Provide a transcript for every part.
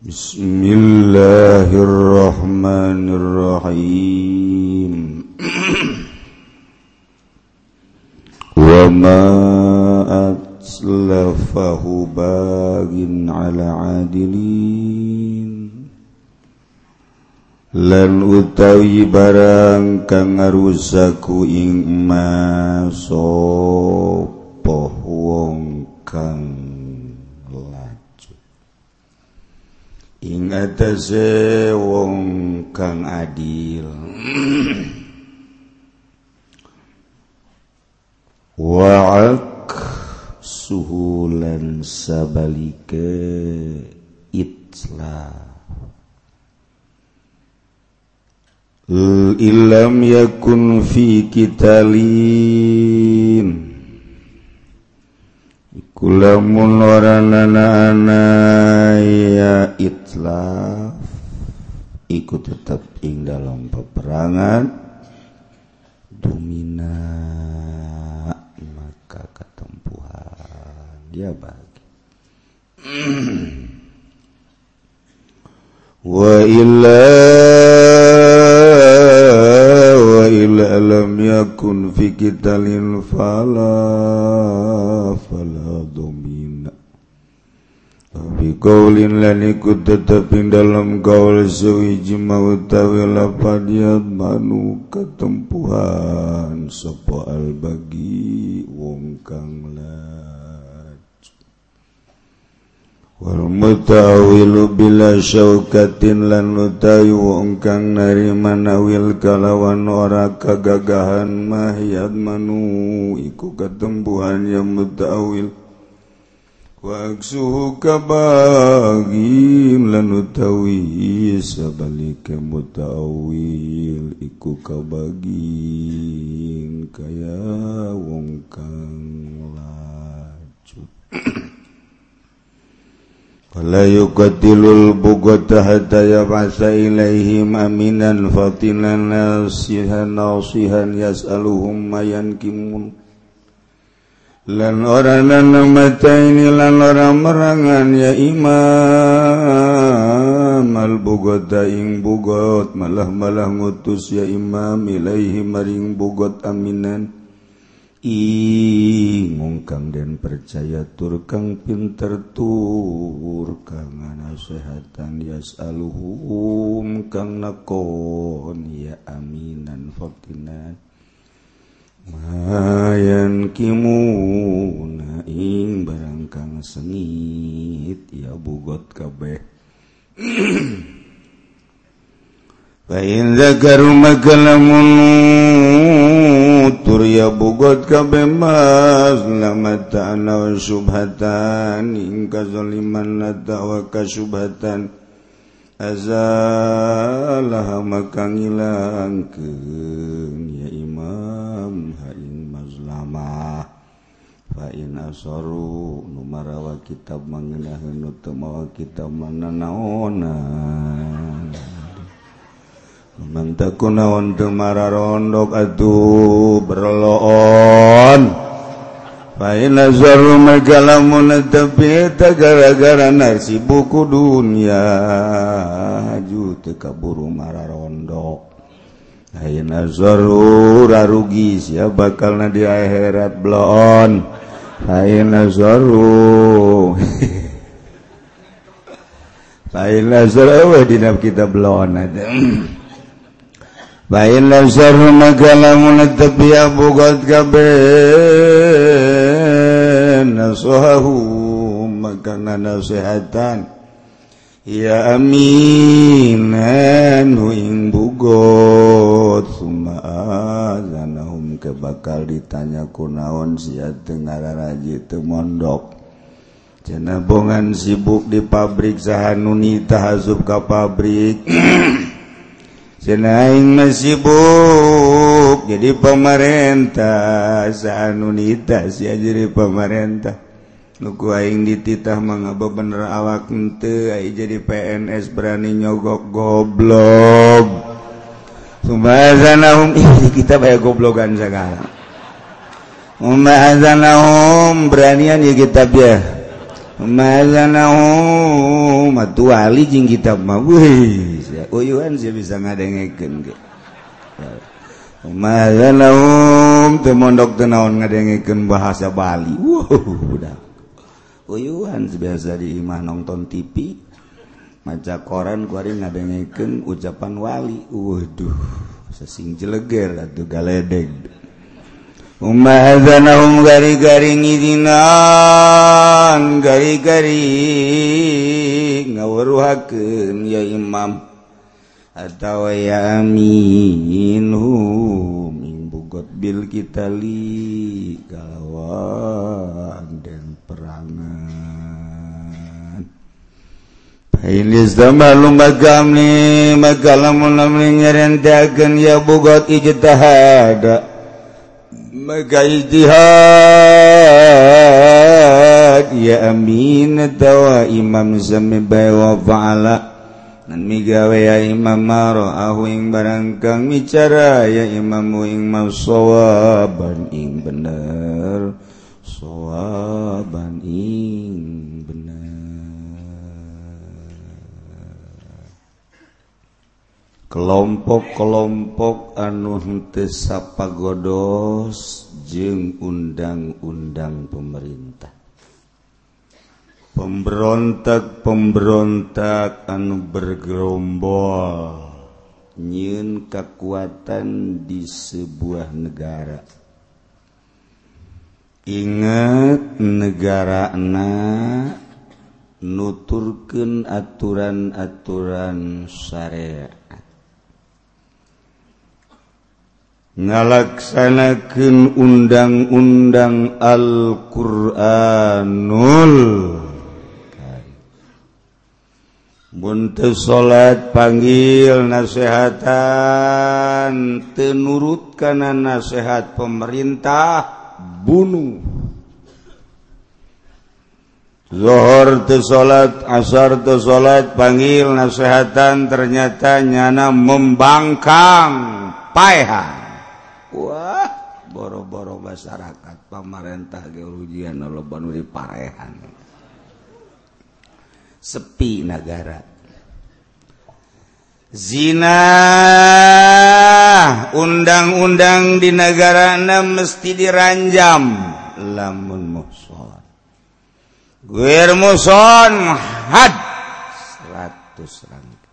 بسم الله الرحمن الرحيم وما أتلفه باغ على عادلين lan utawi barang kang ngarusaku ing masa wong kang ingatase wong kang adil. Wa'ak suhulan sabalike itla. Ilam yakun fi kitalin. Kulamun waranana ya it itlah ikut tetap ing dalam peperangan domina maka ketempuhan. Dia bagi. Wa illa wa illa lam yakun fi qitalin fala fala domina Biqaulin lan ikut tetapin dalam kaul sewiji mautawi lapadiat manu ketempuhan. Sopo albagi wong kang laj. Wal mutawilu bila syaukatin lan utawi wong kang narima nawil kalawan ora kagagahan mahyad manu. Iku ketempuhan yang mutawil Waksukabagim lan utawi sabalika mutawil iku kabagim kaya wong kang laju. Fala yuqatilul bugata hatta yab'asa ilaihim aminan fatinan nasihan nasihan yas'aluhum mayankimun lan orang mata ini lan orang merangan ya imam. Al bugota ing bugot malah malah ngutus ya imam. Ilaihi maring bugot aminan. I ngungkang dan percaya tur kang pinter tur kang nasehatan yas'aluhum kang nakon ya aminan fatinat mayan kimu naing barangkang sengit ya bugot kabeh. Pain zakaru magalamun tur ya bugot kabeh mas. Lamata ana subhatan ingka zaliman nata wa kasubhatan azalah maka ngilang ke ya imam haing mazlama fa'in nu numarawa kitab mangenahin utamawa kitab mananaona naona. Mantakuna teu mararondok atuh berloon. gara-gara narsi buku dunia. Haju tekaburu marah rondok rugis ya bakal na di akhirat bloon kita bloon ada Bail lazaru magala munad tabiya bugat gabe. nasohahu makana nasihatan ya amin anu ing bugot summa azanahum kebakal ditanya kunaon sia tengararaji teu mondok cenah bongan sibuk di pabrik sahanuni tahazub ka pabrik. Cenah aing masibuk sibuk jadi pemerintah saanunitas ya jadi pemerintah. Nuku aing dititah mangaba bener awak ente ai jadi PNS berani nyogok goblok. Subhanahum ih kita bayar goblokan sekarang. Umma'azanahum beranian ya kitab ya Umma'azanahum Matu wali jing kitab mah weh uyuhan sih bisa ngadengekin Gitu mondok tenaon ngadengeken bahasa Bali. Uyuhan biasa diimah nonton TV maca koran kuari ngadengeken ucapan wali. Waduh sesing jeleger atau galedeg. Umma hadzanahum gari-gari ngidinan gari-gari ngawaruhakeun ya imam. atau yaminhu min bugot bil kitali galawan dan perangan. Pailis dama lumagam ni magalamun lamri ngerendakan ya bugot ijtihada maka ijtihad ya amin atau imam zambai wa fa'ala. dan migawe ya imam maro ahu ing bicara ya imam ing mau sawaban ing bener. Sawaban ing bener. Kelompok-kelompok anu henteu sapagodos jeung undang-undang pemerintah. pemberontak pemberontak anu bergerombol. Nyin kekuatan di sebuah negara. Ingat negara na nuturken aturan-aturan syariat. Ngalaksanakan undang-undang Alquranul. buntu salat panggil nasehatan tenurut karena nasehat pemerintah bunuh. Zohor salat asar salat panggil nasehatan ternyata nyana membangkang paeha. Wah boro-boro masyarakat pemerintah ge ujian banu di parehan. sepi negara zina undang-undang di negara enam mesti diranjam. Lamun muson. Guir muson had. Seratus rangka.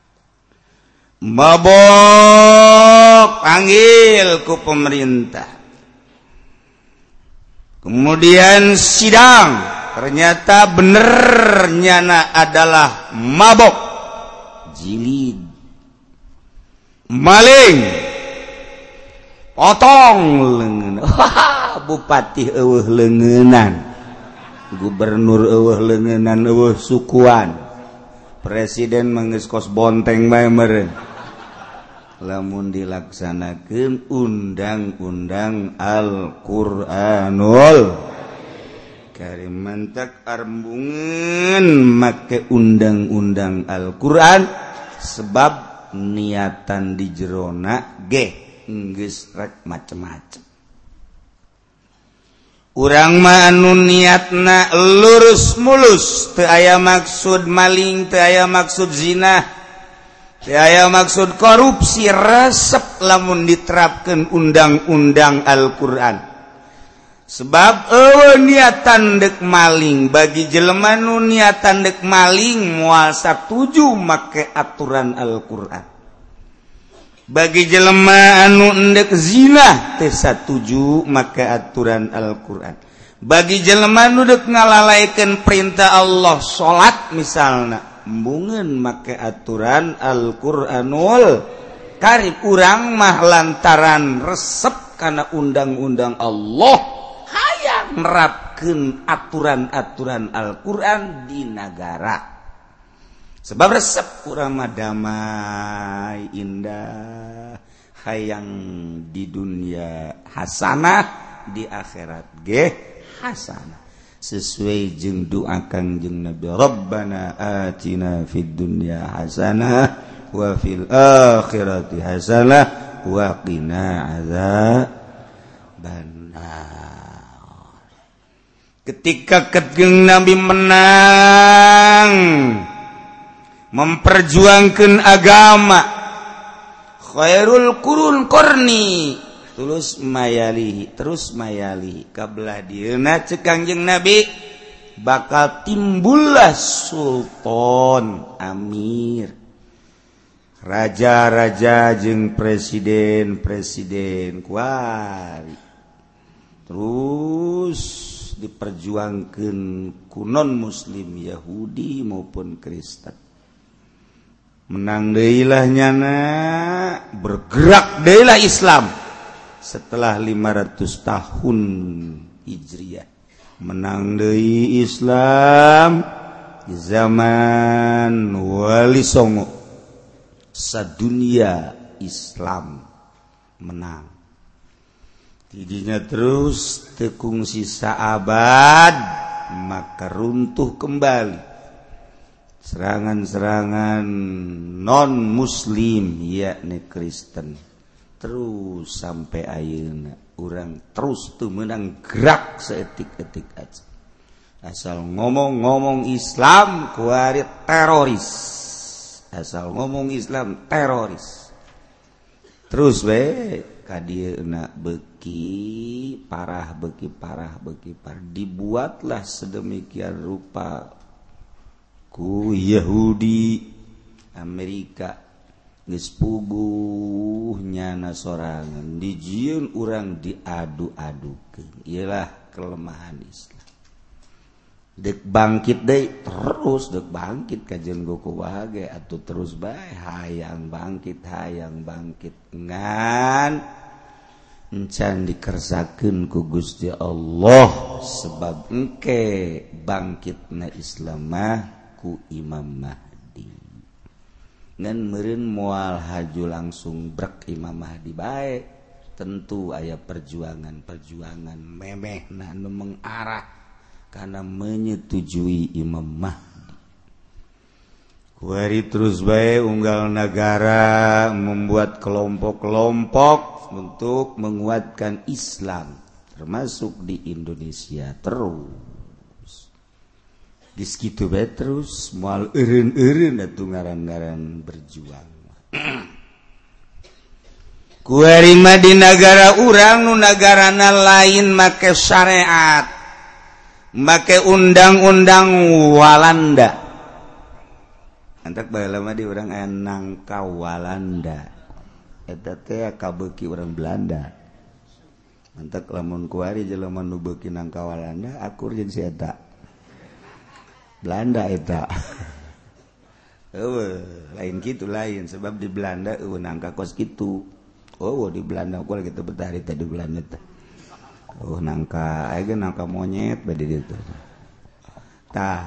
Mabok panggil ku pemerintah. Kemudian sidang. ternyata benernyana adalah mabok. Jilid. Maling. Potong lengan. Bupati eueuh lengenan. Gubernur eueuh lengenan eueuh sukuan. Presiden manggeus kos bonteng bae meureun. Lamun dilaksanakeun undang-undang Al-Qur'anul Karim mantak Arbungen make undang-undang Alquran sebab niatan di Jerona ge Inggris rek macem-macem. Urang manu niatna lurus mulus teu aya maksud maling teu aya maksud zina teu aya maksud korupsi resep lamun diterapkan undang-undang Alquran. sebab ewe niatan dek maling. Bagi jelemanu niatan dek maling muasa tujuh make aturan Alquran. Bagi jelema anu endek zina tesa tujuh make aturan Alquran. Bagi jelemanu dek ngalalaikan perintah Allah salat misalnya bungen make aturan Alquranul karib kurang mah lantaran resep karena undang-undang Allah. hayang. Nerapkan aturan-aturan Alquran di negara sebab resep kurama damai indah. Hayang di dunia hasanah di akhirat ge hasanah. Sesuai jeng doa kangjeng Nabi Rabbana atina fid dunya hasanah wa fil akhirati hasanah wa qina azab benar ketika kegeng nabi menang memperjuangkan agama Khairul Qurun Korni terus mayali terus mayali. Kabelah dina cekangjeng nabi bakal timbullah sultan Amir. Raja-raja jeng presiden presiden kuari terus terus diperjuangkan kunon muslim Yahudi maupun Kristen. Menang deilah nyana bergerak deilah Islam. Setelah 500 tahun Hijriah menang deui Islam zaman Wali Songo. Sadunia Islam menang. tidinya terus tekung sisa abad maka runtuh kembali. Serangan-serangan non muslim yakni Kristen terus sampai ayeuna. Orang terus tuh menang gerak seetik-etik aja. Asal ngomong-ngomong Islam kuari teroris. Asal ngomong Islam teroris. Terus we kadieu nak beuk beki parah beki parah beki parah. Dibuatlah sedemikian rupa ku Yahudi Amerika gespuguhnya nasorangan. Dijieun urang diadu-adukeun. Ialah kelemahan Islam. Dek bangkit deh terus dek bangkit kajian goku bahagia atau terus baik hayang bangkit hayang bangkit. Ngan encan dikersakan ku Gusti Allah sebab engke bangkitna Islamah ku Imam Mahdi. Ngan meureun moal haju langsung brek Imam Mahdi baik tentu aya perjuangan-perjuangan memeh nah nu mengarah karena menyetujui Imam Mahdi. Kuari terus baik unggal negara membuat kelompok-kelompok untuk menguatkan Islam termasuk di Indonesia terus. Di segitu terus mual eureun-eureun atuh ngaran-ngaran berjuang. Kuari mah di negara urang nu lain make syariat make undang-undang Walanda lama di orang enangka Walanda kabeki orang Belanda. Mantap lamun kuari jeleman nubeki nangkawalanda akur jeung si eta. Belanda eta. Ewe, lain gitu lain sebab di Belanda ewe nangka kos gitu oh di Belanda kual kita betari tadi Belanda ta. oh nangka aja nangka monyet badi itu tah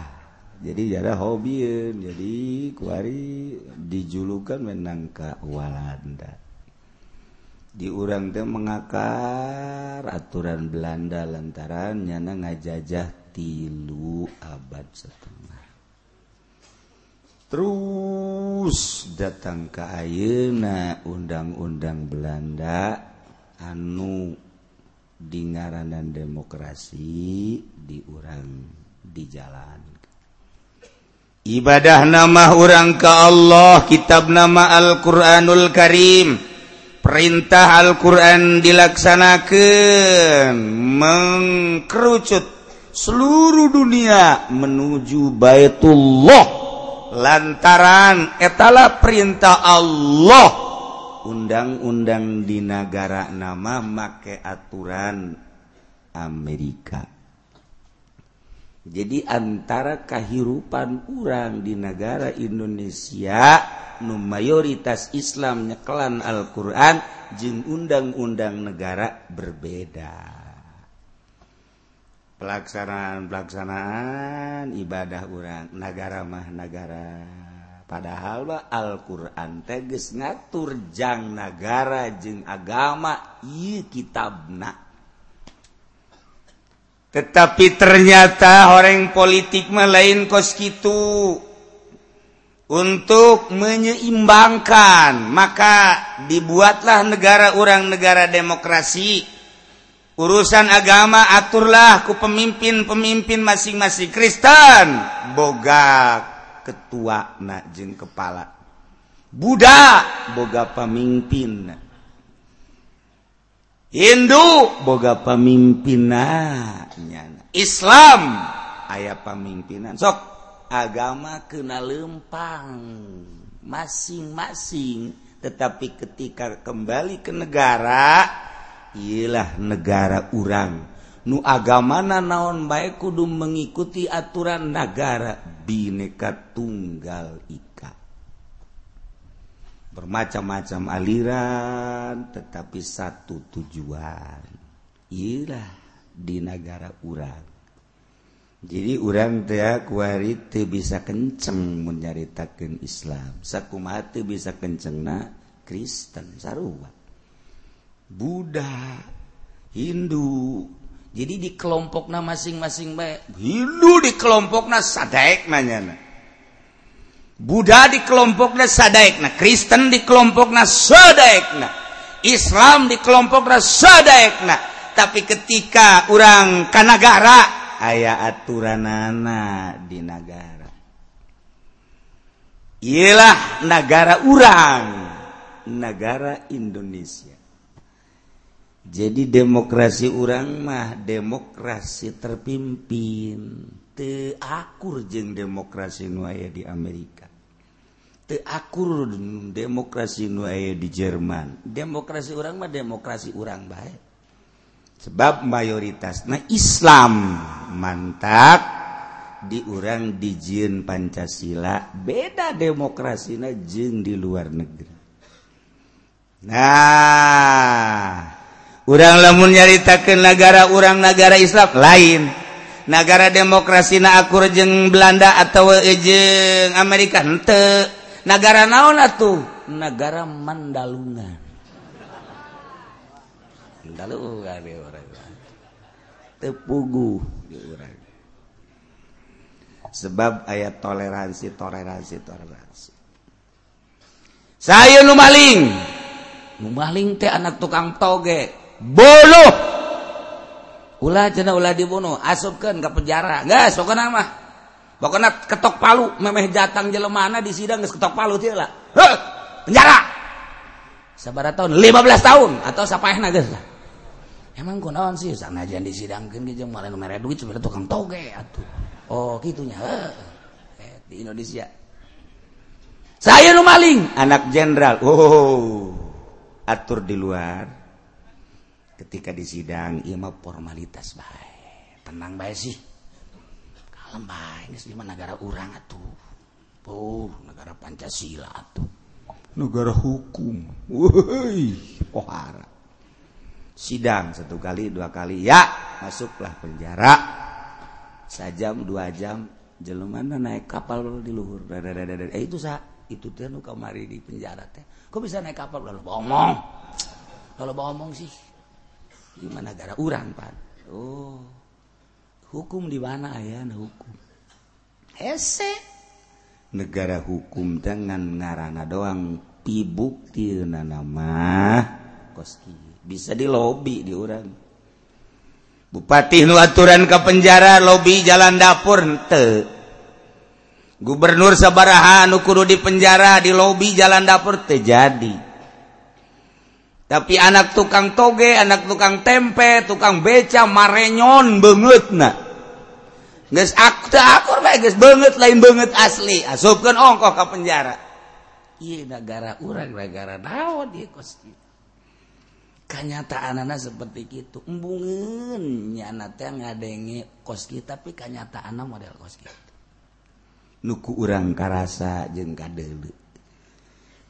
jadi jada hobi jadi kuari dijulukan menangka Walanda. diurang teh mengakar aturan Belanda lantaran nyana ngajajah tilu abad setengah. Terus datang ke Ayeuna undang-undang Belanda anu dingaranan demokrasi diurang di jalan ibadah nama orang ke Allah kitab nama Al-Quranul Karim. perintah Alquran dilaksanakan mengkerucut seluruh dunia menuju Baitullah. Lantaran etala perintah Allah. Undang-undang di negara nama make aturan Amerika. jadi antara kehidupan urang di negara Indonesia nu mayoritas Islam nyekelan Al-Quran jeung undang-undang negara berbeda. Pelaksanaan-pelaksanaan ibadah urang negara mah negara. Padahal mah Alquran teges ngatur jang negara jeung agama ieu kitabna. tetapi ternyata orang politik melain koskitu untuk menyeimbangkan maka dibuatlah negara orang negara demokrasi. Urusan agama aturlah ku pemimpin-pemimpin masing-masing Kristen. Boga ketua najjeng kepala. Buddha boga pemimpin Hindu boga pemimpinannya Islam ayaah pemimpinan sok agama kena lempang. Masing-masing. Tetapi ketika kembali ke negara ialah negara urang. Nu agamana naon baik kudu mengikuti aturan negara bineka tunggal itu. bermacam-macam aliran tetapi satu tujuan. Ilah di negara urang. Jadi urang tea kuari teu bisa kenceng menceritakan Islam. Sakumaha teu bisa kencengna Kristen sarua. Buddha Hindu. Jadi di kelompokna masing-masing baik Hindu di kelompokna sadaek nanya Buddha di kelompoknya saddaekna Kristen di kelompoknya sodaekna Islam di kelompoknya sodaekna tapi ketika orang kanagara aya aturanana di negara ialah negara urang negara Indonesia. Jadi demokrasi urang mah demokrasi terpimpin. Teakur jeng demokrasi nuaya di Amerika. akur demokrasi nuaya di Jerman. Demokrasi orang mah demokrasi orang baik sebab mayoritas nah Islam mantap diurang dijin Pancasila beda demokrasi nah jin di luar negeri. Nah orang lamun nyaritakan negara orang negara Islam lain. Negara demokrasi na akur jeng Belanda atau jeng Amerika ente negara naon atuh? Negara Mandalungan Mandalungan di orang. Tepugu di orang. Sebab ayat toleransi toleransi toleransi. Saya nu maling. Nu maling teh anak tukang toge. Boloh ulah cina ulah dibunuh. Asupkan ke penjara. Geus pokoknya mah. Pokoknya ketok palu, memeh jatang jelemana di sidang geus ketok palu teu lah. penjara. Sabaraha tahun? 15 tahun atau sapaehna geus lah. Emang kunaon sih sanajan disidangkeun ge jeung malah mere duit sebenarnya tukang toge atuh. Oh, kitunya. Heh. Eh, di Indonesia. Saya nu maling, anak jenderal. Oh. Atur di luar. Ketika disidang, ieu mah formalitas bae. Tenang bae sih. negara urang atuh. Oh negara Pancasila atuh. Negara hukum. Woi pohara. Sidang satu kali dua kali. Ya masuklah penjara. Sajam dua jam jelumana naik kapal di luhur. Eh itu sa itu teh nu kamari di penjara teh. Kok bisa naik kapal? Lalu bohong. Kalau bohong sih. Gimana negara urang pan oh. hukum di mana? Aya hukum. Hese. Negara hukum dengan ngarana doang. Pibukti nama koski. Bisa di lobby di orang Bupati nu aturan ke penjara lobi jalan dapur ente. Gubernur sabaraha nu kudu di penjara di lobby jalan dapur terjadi tapi anak tukang toge anak tukang tempe tukang beca marenyon banget nah aktor banget lain banget asli. Ah, Asupkan ongkoh ke penjara. Ieu negara urang negara ieu kanyataan anak seperti itu embungen nyanate ngadenge kos kita tapi kanyataan model kos kita nuku urang karasa jeung kadele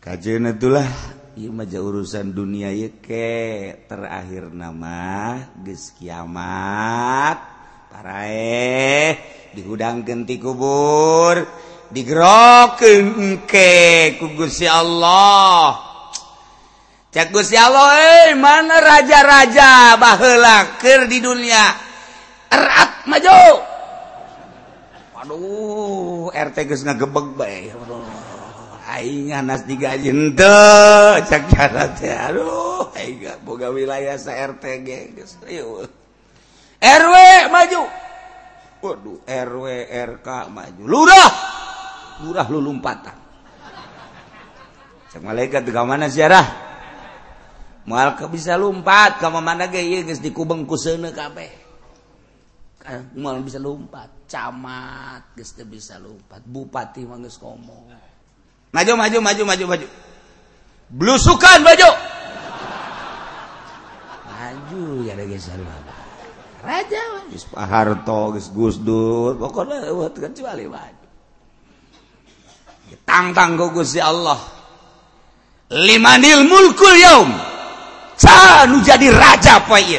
kajena itulah ieu mah urusan dunia ieu ke terakhir nama geus kiamat. paraeh di hudang genti kubur digeroken ke kugus ya Allah. Cagus ya Allah eh, mana raja-raja bahela di dunia? Erat maju. Waduh RT geus ngagebeg bae. Aing anas digaji henteu cak teh. Aduh aing boga wilayah sa RT ge geus RW maju. Waduh RW RK maju. Lurah! Lurah lu lumpatan Cek malaikat ke mana ziarah Moal ke bisa lompat Kamu mana ge? Ieu geus dikubeng ku seuneu kabeh. Moal bisa lompat camat geus teu bisa lompat. Bupati mah geus ngomong. Maju maju maju maju maju. Blusukan maju! Maju ya ada geus Raja Pak Harto Gus Dur pokoknya lewat kan kecuali maju tangtang ku Gusti Allah. Limanil mulkul yaum. Can jadi raja poe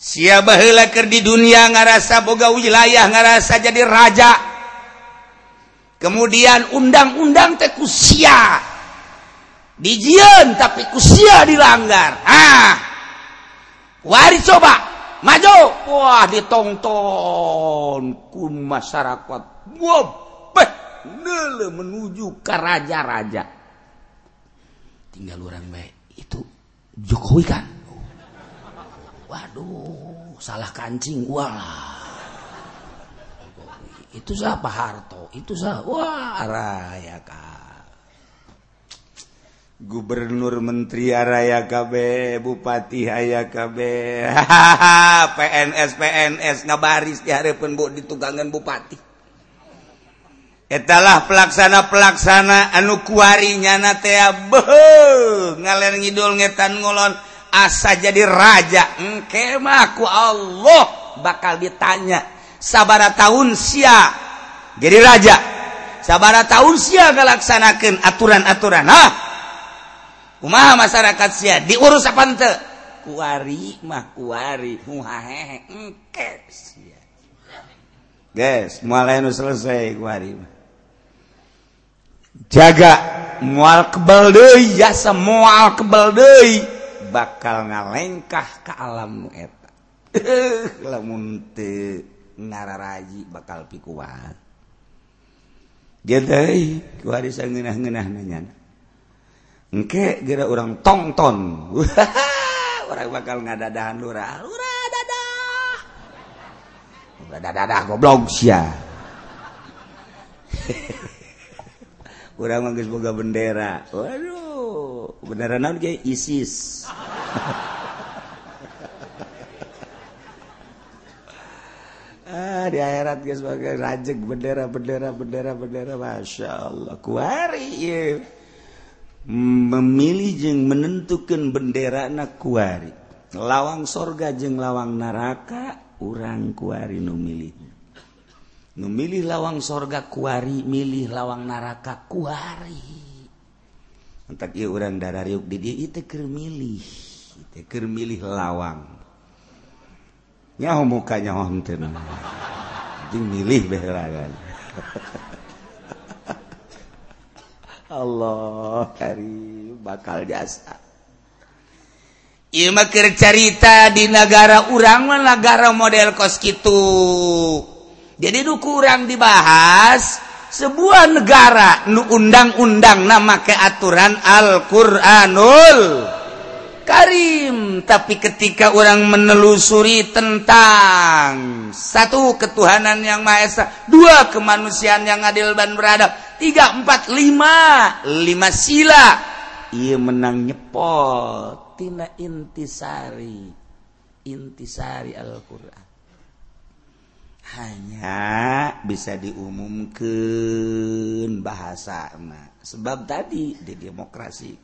siapa heula keur di dunia ngarasa boga wilayah ngarasa jadi raja. Kemudian undang-undang teh kusia dijieun tapi kusia dilanggar. Ah. Wari coba maju. Wah ditonton ku masyarakat. Wah, menuju ke raja-raja. Tinggal orang baik. Itu Jokowi kan? Waduh Salah kancing. Walah Itu siapa? Harto. Itu siapa? Wah raya ya kan. Gubernur Menteri Raya KB Bupati Haya KB hahaha PNS PNS ngabaris diharapkan bu di tugangan Bupati. Etalah pelaksana pelaksana anu kuari nyana teh beuh ngaler ngidul ngetan ngolon asa jadi raja. Engke mah ku Allah bakal ditanya sabara tahun sia jadi raja? Sabara tahun sia ngalaksanakeun aturan-aturan ah Umaha masyarakat sia diurus apa ente Kuari mah kuari, muhahehe engke sia. Guys, mulai nu selesai kuari mah. Jaga mual kebel deui ya semua kebel deui bakal ngalengkah ke alam nu eta. Lamun teu ngararaji bakal pikuat. jadi kuari sangeunah-ngeunah nanya. Engke gara orang tongton. Orang bakal ngadadahan lurah. Lurah dadah lurah dadah goblok sia. Kurang manggis boga bendera. Waduh bendera naon ge? ISIS. Ah di akhirat guys sebagai rajek bendera bendera bendera bendera. Masya Allah kuari ya. memilih jeung menentukan bendera nakuari lawang sorga jeung lawang neraka urang kuari numilih memilih lawang sorga kuari milih lawang neraka kuari. Entak ieu urang darariuk di dieu itu keur milih. Itu keur milih lawang. Nyaho mukanya nyaho henteu milih baheula Allah kari bakal jasa. Mah cerita di negara urang negara model kos kitu. Jadi nu kurang dibahas sebuah negara nu undang-undang nama keaturan Al-Quranul Karim. Tapi ketika orang menelusuri tentang satu ketuhanan yang Maha Esa dua kemanusiaan yang adil dan beradab 345 sila. Ia menang nyepottina intisari intisari Alquran. Hanya bisa diumumkan bahasa nah, sebab tadi di demokrasi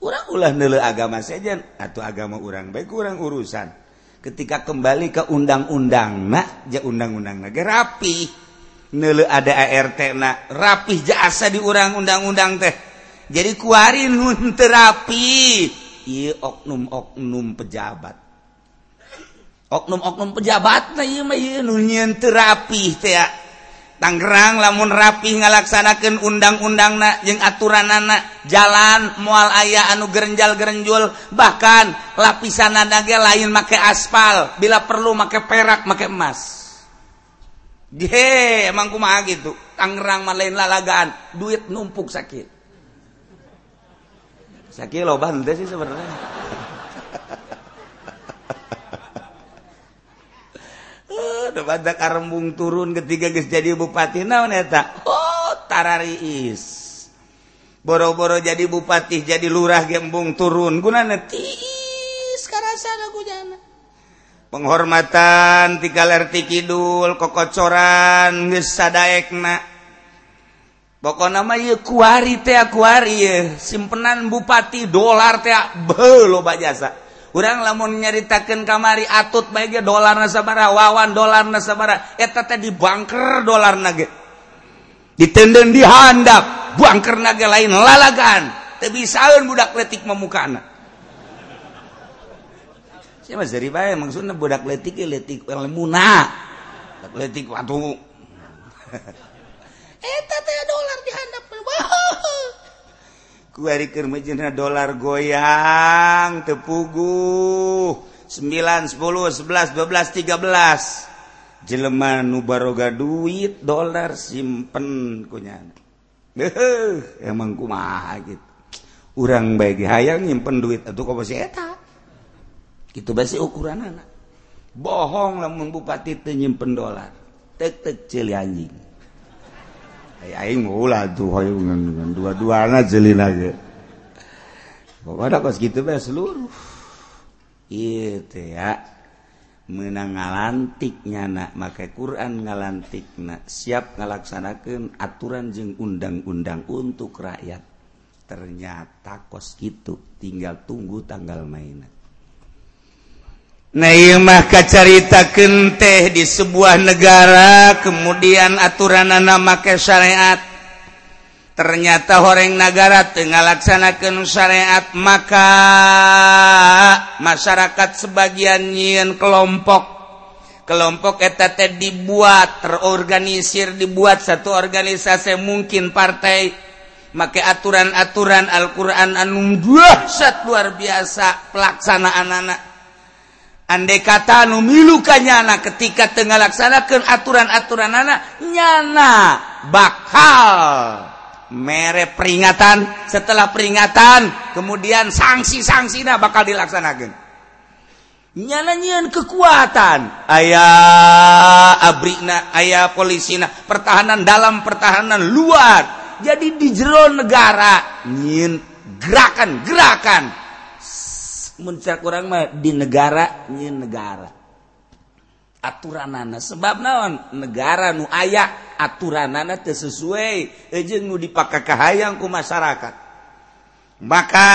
orang ulah nele agama saja atau agama orang baik kurang urusan. Ketika kembali ke undang-undang nah ja undang-undang negara rapi. nele ada ART na rapih jasa di urang undang-undang teh. Jadi kuari nun terapi iya oknum-oknum pejabat. Oknum-oknum pejabat terapi teh Tangerang lamun rapi ngalaksanakan undang-undang na yang aturan anak jalan mual ayah anu gerenjal gerenjul bahkan lapisan nadaga lain make aspal. Bila perlu make perak make emas. He, emang kumaha gitu. Tangerang mah lain lalagaan, duit numpuk sakit. Sakit lo bante sih sebenarnya. Eh, udah pada karembung turun ketiga guys jadi bupati naon eta? Oh, tarariis. Boro-boro jadi bupati, jadi lurah gembung turun. Gunana tiis karasa lagu jana. penghormatan tigalerti Kidul kokocoran gesaekna pokok nama kuari kuari simpenan Bupati dolar loba jasa. Kurang lamun nyaritakan kamari atut baiknya dolar nasabara wawan dolar nasabara eta teh dibangker dolar nage ditenden dihandap bangker nage lain lalagan tapi bisaeun budak letik memukana siapa dari bae maksudnya budak letik letik lemuna. Letik waktu eta teh dolar di handap dolar goyang tepugu 9 10 11 12 13 jeleman nubaroga duit dolar simpen kunya. Emang kuma gitu. Orang bagi hayang nyimpen duit itu kok eta itu bahasa ukuran anak bohong lamun bupati penyimpen dolar. Tek tek celi anjing. Aing mula tuh dua dua anak celi lagi. Pokoknya kos gitu be seluruh. Itu ya. Menang ngalantiknya nyana maka Quran ngalantik siap ngalaksanakan aturan jeng undang-undang untuk rakyat. Ternyata kos gitu tinggal tunggu tanggal mainan. Naimah kacaritaken teh di sebuah negara kemudian aturan nama make syariat. Ternyata horeng negara tengah laksanakan syariat maka masyarakat sebagian nyiin kelompok. Kelompok etat dibuat terorganisir dibuat satu organisasi mungkin partai. Make aturan-aturan Alquran anum dua luar biasa pelaksanaan anak-anak andai kata anu milukan nyana ketika tengah laksanakan aturan-aturan anak nyana bakal mere peringatan. Setelah peringatan kemudian sanksi-sanksi nah bakal dilaksanakan nyana nyian kekuatan. Ayah abrikna ayah polisina pertahanan dalam pertahanan luar. Jadi di jero negara nyin gerakan-gerakan. muncak kurang mah di negara nyi negara. Aturanana sebab naon? Negara nu aya aturanana teu sesuai. Jeung nu dipakakahayang ku masyarakat. Maka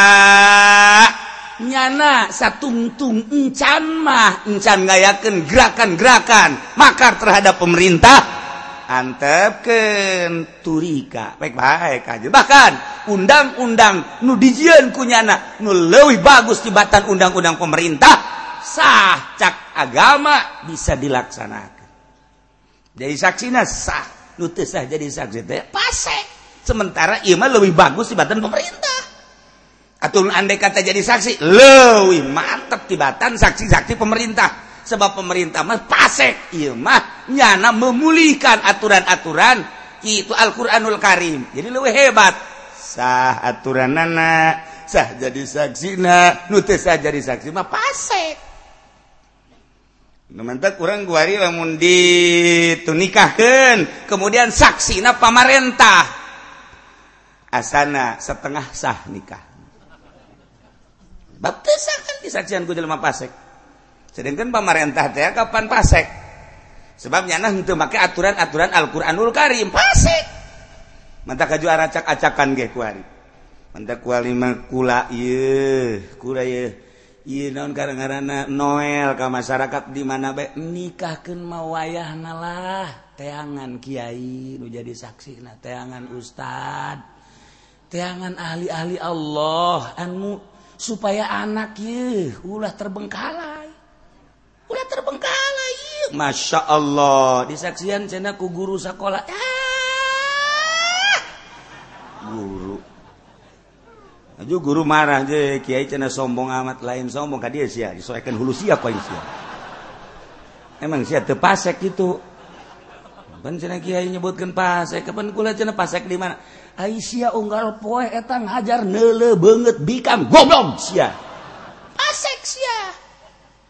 nyana satungtung encan mah encan ngayakeun gerakan-gerakan makar terhadap pemerintah antepken turika. Baik baik aja bahkan undang-undang nu dijian kunyana nu leuwih bagus tibatan undang-undang pemerintah. Sah cak agama bisa dilaksanakan jadi saksina sah. Nu sah jadi saksi teh pase. Sementara ieu mah leuwih bagus tibatan pemerintah. Atau andai kata jadi saksi leuwih mantep tibatan saksi-saksi pemerintah. Sebab pemerintah mah pasek. Iya mah nyana memulihkan aturan-aturan itu Al-Qur'anul Karim. Jadi lebih hebat. Sah aturan nana sah jadi saksina. Nute sah jadi saksi mah pasek. Nemantak kurang guari lamun ditunikahkan kemudian saksina pamarentah. Asana setengah sah nikah. Baptis kan disaksian ku pasek sedangkan pemarintah teh kapan pasek? Sebabnya nah untuk make aturan-aturan Al-Qur'anul Karim pasek! Mata kaju acak acakan ge kuari mata kuali mah kula ieu kula ieu ieu naon karang-karana noel ka masyarakat di mana bae nikahkeun mah wayahna lah teangan kiai nu jadi saksi na teangan ustad teangan ahli-ahli Allah anu supaya anak ye ulah terbengkalai udah terbengkalai Masya Allah. Disaksian cenaku guru sekolah. Ah! guru. Aju guru marah je. Kiai cina sombong amat lain sombong. Kadia sia disoekan hulu sia kau sia? Emang sia tepasek itu. Pan cina kiai nyebutkan pasek, kapan kula cina pasek di mana? Aisyah unggal poe etang hajar nele banget bikam goblok sia. Pasek sia.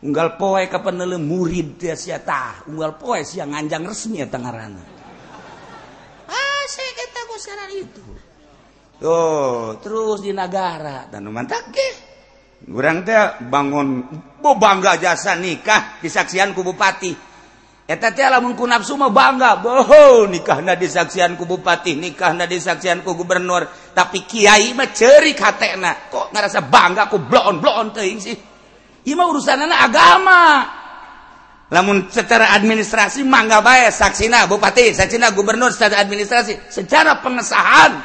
unggal poe kapan nele murid teh sia tah. Unggal poe sia nganjang resmi eta ngaranna. Ah, Asik eta sekarang itu. Tuh terus di negara dan mantak ke kurang teh bangun bo bangga jasa nikah disaksian ku bupati. Eta teh lamun ku nafsu mah bangga. Boho nikahna disaksian ku bupati nikahna disaksian ku gubernur. Tapi kiai mah ceurik hatena kok ngerasa bangga ku blon blon teuing sih? Ima urusanana agama. Namun secara administrasi mangga bay saksina Bupati Saksina Gubernur secara administrasi secara pengesahan.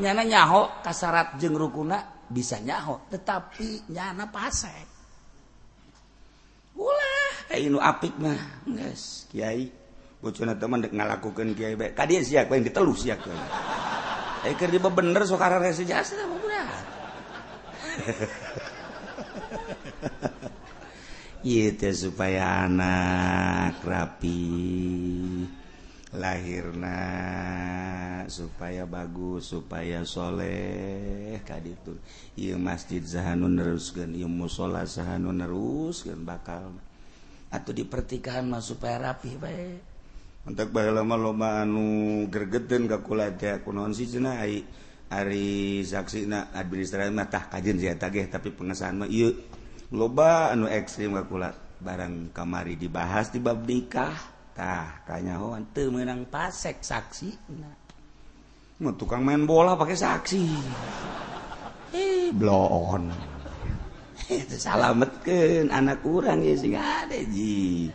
Nyana nyaho kasarat jeng rukuna bisa nyaho. Tetapi nyana pasek. ulah eh, nu apik mah. Geus Kiai. Bocona teman dek ngalakukan Kiai baik tadi siak yang ditelus siak eh kerja bener sokarare sejasa mudah itu supaya anak rapi. Lahirna supaya bagus supayasholeh tadi itu I masjid Zahanun ieu mushola Zahanun neruskeun bakal. Atau dipertikahan mah supaya rapi baik untuk lama loba anu gergeten kakulada kunon si jenah Ari saksina administrasi mah tah kajen sia tagih tapi pengesahan mah ieu loba anu ekstrim kakula barang kamari dibahas di bab nikah tah kanyawan teu meunang pasek saksi. Nah. tukang main bola pakai saksi. Eh bloon. Itu salametkeun anak urang ya sing ada ji.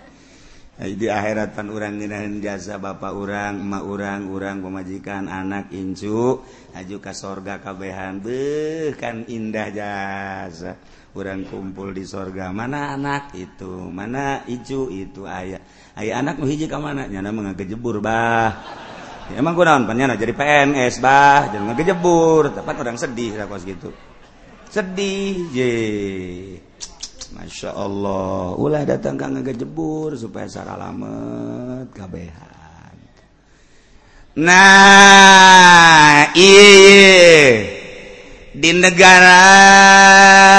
Di akhiratan orang nginahin jasa bapak orang emak orang orang pemajikan anak incu aju ka sorga kabehan beuh kan indah jasa. orang kumpul di sorga mana anak itu? Mana Icu itu? Ayah aya anak ka ke nyana mah ngejebur bah. Ya, emang kunaon penyana jadi PNS bah. Jangan ngagejebur. Tepat orang sedih lah kos gitu. Sedih je. Masya Allah. Ulah datang ka ngagejebur supaya saralamet kabehan. Nah iya. di negara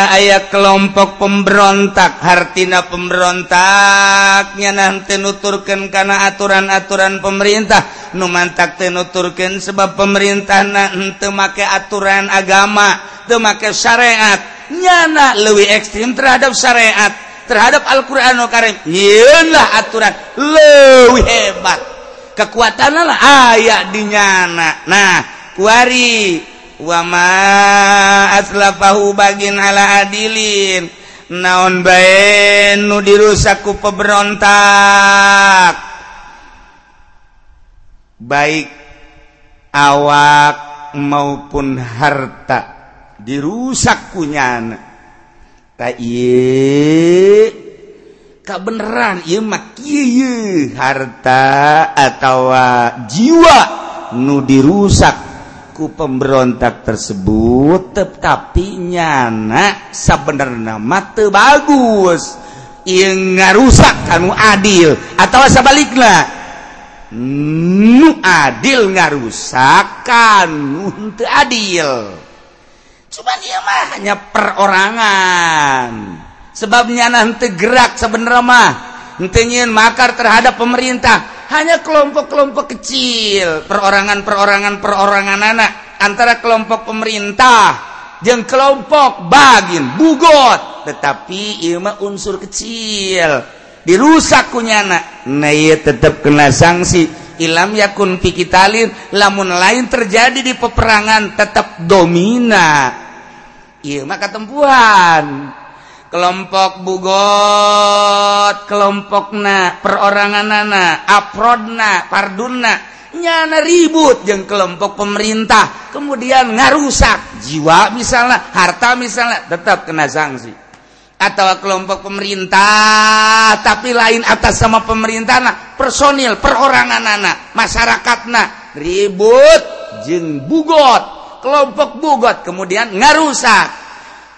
aya kelompok pemberontak hartina pemberontaknya nanti nuturkan karena aturan-aturan pemerintah. Numantak tenuturkan sebab pemerintah nanti make aturan agama make syariat. Nyana lebih ekstrim terhadap syariat terhadap Al-Quran Karim. Nyilah aturan lebih hebat. Kekuatan lah ayat dinyana nah kuari. Wamahu bagi ala adilin. Naon nu dirusakku peberontak baik awak maupun harta dirusakkunya beneran harta atau jiwa nu dirusak ku pemberontak tersebut tetapi nyana sebenarnya mata bagus. Yang ngarusak kamu adil atau sebaliknya nu adil ngarusak kamu untuk adil. Cuman dia mah hanya perorangan. Sebabnya nanti gerak sebenarnya mah. Nanti makar terhadap pemerintah. hanya kelompok-kelompok kecil perorangan-perorangan perorangan anak antara kelompok pemerintah yang kelompok bagin bugot. Tetapi ilmu unsur kecil dirusak kunyana. Nah iya tetap kena sanksi. Ilam yakun pikitalin lamun lain terjadi di peperangan tetap domina. Ilma ketempuhan kelompok bugot kelompok na perorangan nana aprodna parduna nyana ribut yang kelompok pemerintah. Kemudian ngarusak jiwa misalnya harta misalnya tetap kena sanksi. Atau kelompok pemerintah tapi lain atas sama pemerintah nah personil perorangan nana masyarakat nah ribut jeng bugot. Kelompok bugot kemudian ngarusak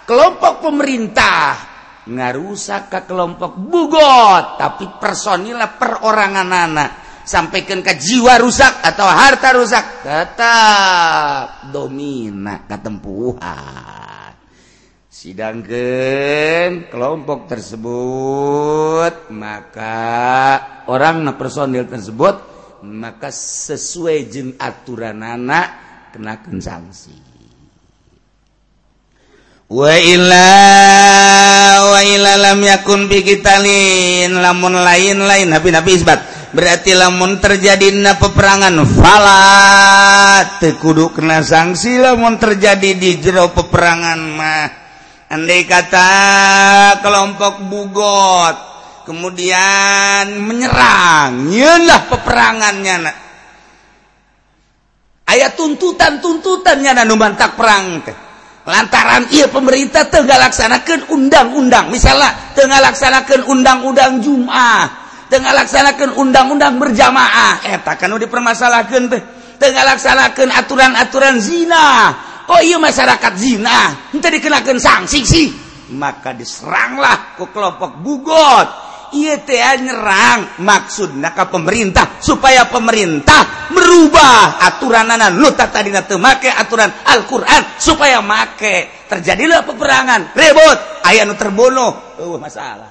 kelompok pemerintah ngarusak ke kelompok bugot tapi personillah perorangan anak sampaikan ke jiwa rusak atau harta rusak tetap domina ketempuhan sidangkan kelompok tersebut maka orang na personil tersebut maka sesuai jeng aturan anak kenakan sanksi. walam yakun bikitalin lamun lain-lain nabi-nabi isbat. Berarti lamun terjadi na peperangan falat tekudu kena sanksi lamun terjadi di jero peperangan mah. Andai kata kelompok bugot kemudian menyerang nyeunlah peperangannya nak. Ayat tuntutan tuntutannya dan nubantak perang teh. lantaran ia pemerintah tengah laksanakan undang-undang. Misalnya tengah laksanakan undang-undang Jum'ah tengah laksanakan undang-undang berjamaah. Eh tak kan dipermasalahkan teh. Tengah laksanakan aturan-aturan zina. Oh iya masyarakat zina. Minta dikenakan sanksi sih. Maka diseranglah ke kelompok bugot. nyerang maksud naka pemerintah. Supaya pemerintah merubah aturan anak luta tadi make aturan Alquran. Supaya make terjadilah peperangan. Rebot aya terbunuh. Uh, masalah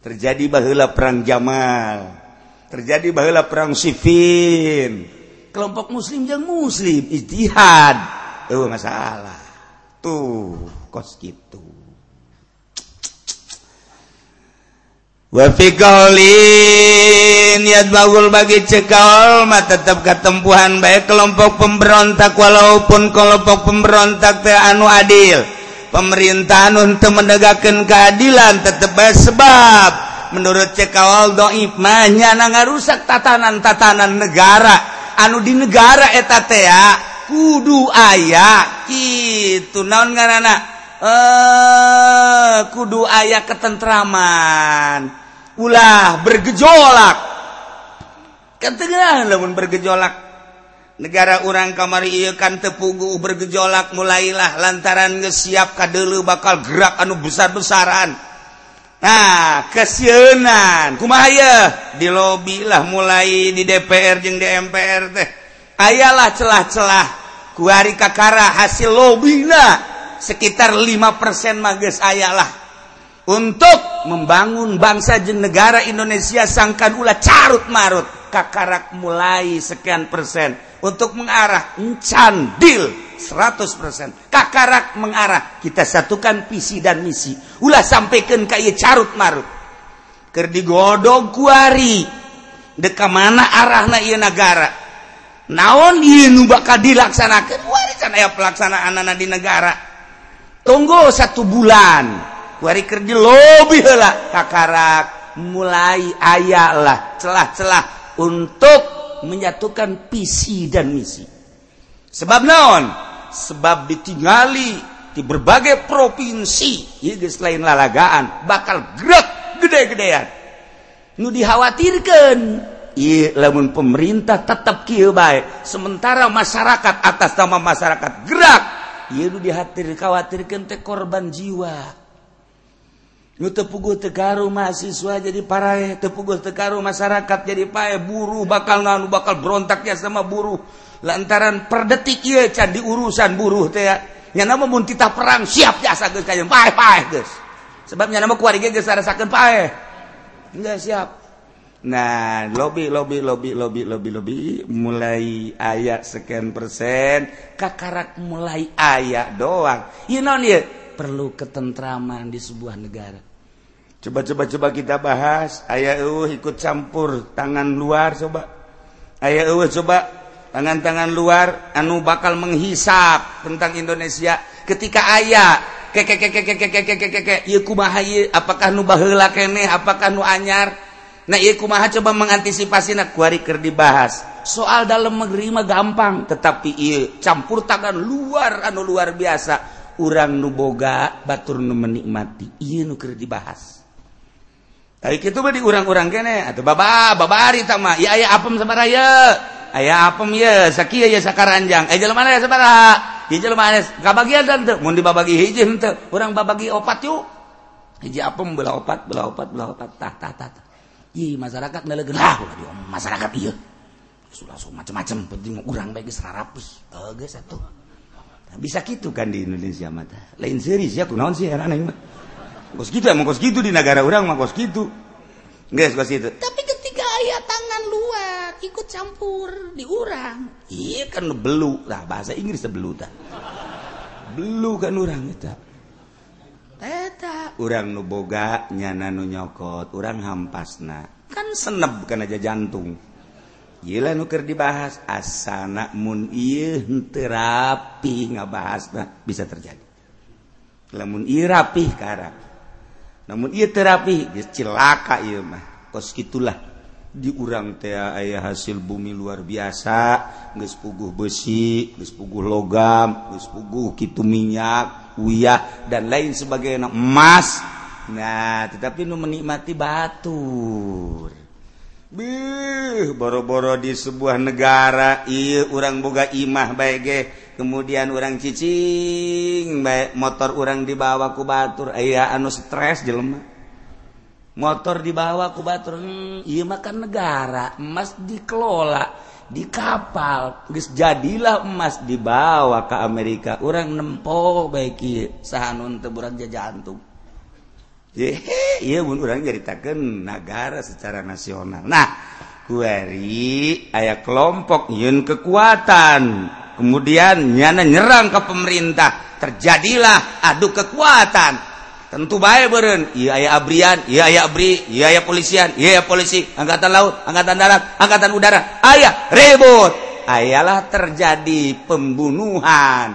terjadi bahlah perang Jamal. Terjadi bahlah perang sifin kelompok muslim yang muslim. Ijtihad. Uh, masalah. Tuh kos gitu Niat bagul bagi cekal mah tetap ketempuhan baik kelompok pemberontak walaupun kelompok pemberontak teh anu adil. Pemerintahan untuk menegakkan keadilan tetap baik sebab menurut cekawal doib mah nyana ngarusak tatanan-tatanan negara. Anu di negara eta teh ya kudu aya kitu naon ngaranna eh kudu aya ketentraman. ulah bergejolak. Kan namun lamun bergejolak. Negara orang kamari iya kan tepugu bergejolak mulailah lantaran ngesiap kadele bakal gerak anu besar-besaran. Nah kesieunan. Kumaya di lobi lah mulai di DPR jeung di MPR teh. Ayalah celah-celah. Kuari kakara hasil lobby lah sekitar 5% mages ayalah. untuk membangun bangsa je negara Indonesia sangkan ulah carut marut. Kakarak mulai sekian persen. Untuk mengarah encandil 100% kakarak mengarah kita satukan visi dan misi. Ulah sampaikan kaya carut marut. Kerdigodog kuari deka mana arah na iya negara naon iya nu bakal dilaksanakan warisan ayah pelaksanaan anak di negara. Tunggu satu bulan. Kerja lebihlah Kakarak. Mulai ayahlah celah-celah untuk menyatukan visi dan misi. Sebab naon? Sebab ditingali di berbagai provinsi. Selain lalagaan bakal gerak gede-gedean. Nu dikhawatirkan namun pemerintah tetap ki baik sementara masyarakat atas nama masyarakat gerak dihatir dikhawatirkan teh korban jiwa tepugu Tegaru mahasiswa jadi para tepugu Tegaru masyarakat jadi pae buruh bakal nganu bakal berontaknya sama buruh lantaran per detik ya candi urusan buruh teh ya. Nama mun kita perang siap jasa guys kayak pae pae guys sebabnya nama keluarga guys rasakan pae enggak siap. Nah lobby lobby lobby lobby lobby lobby mulai ayat sekian persen kakarak mulai ayat doang. You know perlu ketentraman di sebuah negara coba-coba-coba kita bahas aya uh, ikut campur tangan luar coba aya uh, coba tangan-tangan luar anu bakal menghisap tentang Indonesia ketika aya apakah nu baheula keneh apakah nu anyar nah ieu kumaha coba mengantisipasi nak kuari keur dibahas soal dalam negeri mah gampang tetapi ieu campur tangan luar anu luar biasa urang nu boga batur nu menikmati ieu nu keur dibahas itu di urang-urang kene. Atau baba babari sama ya aya apem sabara ya aya apem ya sakia ya sakaranjang. Eh jelema mana ya sabaraha hiji jelema kabagian dan tuh mun dibabagi hiji henteu urang babagi opat yuk. Hiji apem belah opat belah opat belah opat. Tah tah tah tah. Ih, masyarakat neleger lah masyarakat iya. Sudah macam-macam penting urang baik serarapus geus satu bisa gitu kan di Indonesia mata lain series ya kunaon sih heran mah kita gitu di negara orang mah gitu guys itu tapi ketika ayah tangan luar ikut campur di orang iya kan belu lah bahasa Inggris belu tak belu kan orang itu. Eta. Orang nuboga nyana nu nyokot, orang hampasna. Kan senep kan aja jantung. Gila nuker dibahas asana mun iya terapi nggak nah, bisa terjadi. Lamun iya rapih karena namun ia terapi cilaka mah. Kos gitulah. Diurang teh aya hasil bumi luar biasa. Geus puguh besi geus puguh logam geus puguh kitu minyak uyah dan lain sebagainya. Emas. Nah tetapi nu menikmati batur. Bih, boro-boro di sebuah negara. Iya orang boga imah baik kemudian orang cicing baik motor orang dibawa ku batur. Aya anu stres jelema. Motor dibawa ku batur hmm, iya makan negara emas dikelola di kapal geus jadilah emas dibawa ke Amerika. Orang nempo baik ieu sahanun teu burak jajantung. Yehe, iya mun urang nyaritakeun negara secara nasional. Nah, kuari aya kelompok yeun kekuatan. kemudian nyana nyerang ke pemerintah. Terjadilah adu kekuatan. Tentu baik beren iya ya abrian iya ya abri iya ya polisian iya ya polisi angkatan laut angkatan darat angkatan udara. Ayah ribut. Ayalah terjadi pembunuhan.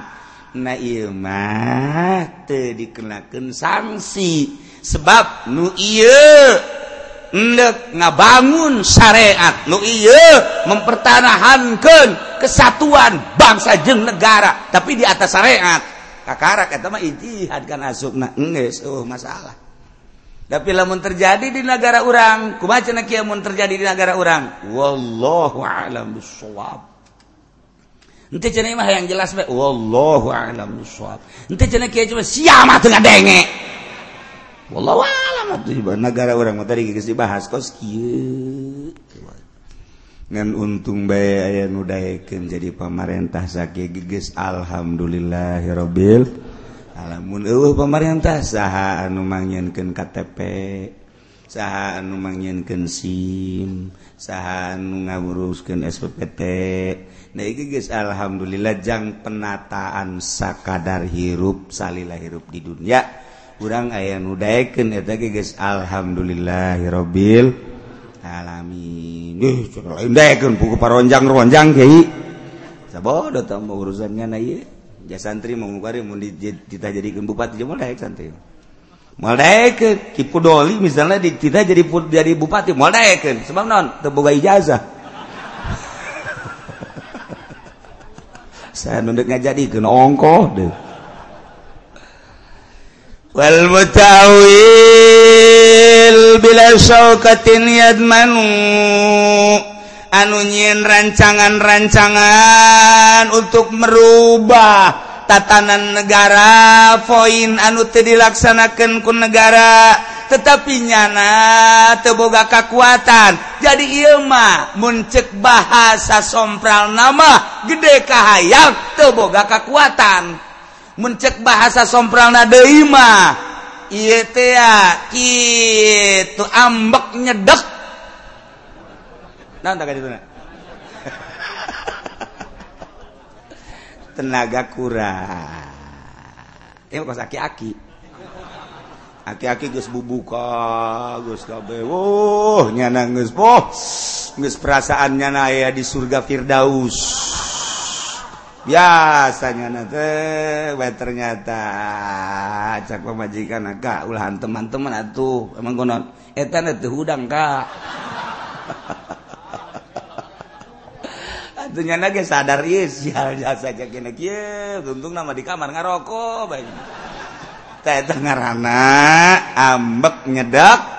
Nah iya mah dikenakan sanksi. Sebab nu iya ngabangun syariat. Nu iya mempertahankan kesatuan bangsa jeng negara tapi di atas syariat. Kakara kata mah ijtihad kan asupna enggak oh masalah. Tapi lamun terjadi di negara orang kumaha kieu mun terjadi di negara orang wallahu alam bisawab ente cenah mah yang jelas bae wallahu alam bisawab ente cenah kieu cuma siapa mah teu negara orang dibahas kos dengan untung bay aya nudaken jadi pamarentah sakit giges alhamdulillahirobbil alamun. Eueuh pamarentah saha anu mangyenkeun KTP saha anu mangyenkeun SIM saha anu ngawuruskeun SPPT nah iki geus alhamdulillah jang penataan sakadar hirup salila hirup di dunia. kurang aya nudaeken eta ge geus alhamdulillahirabbil alamin. Eh, lain daekeun puku paronjang-ronjang kiai. Sabodo tambah urusan ngana ieu. Ja santri mau bari mun ditita bupati jeung daek santri. Moal daekeun kipu doli misalnya ditita jadi jadi bupati moal daekeun sebab non teu boga ijazah. Saya nunduk ngajadikeun ongkoh deh. wal mutawil bila syaukatin yadmanu anu nyin rancangan-rancangan untuk merubah tatanan negara. Poin anu teu dilaksanakeun ku negara tetapi nyana teu boga kakuatan. Jadi ieu mah mun bahasa sompral nama gede kahayang teu boga kakuatan. mencek bahasa sompral nadeima iya itu ambek nyedek. Nah tak itu tenaga kurang. Ini kos aki-aki. Aki-aki gus bubuka gus kabe wuh nyana gus oh gus perasaannya naya di surga firdaus. biasanya ternyata cak pemajikan ka ulahan teman-teman atuh. Emang konon etan itu hudang Kak. Atunya nage sadar ieu sial jasa kena kieu. Untung nama di kamar ngarokok baik teh ngaranna ambek nyedak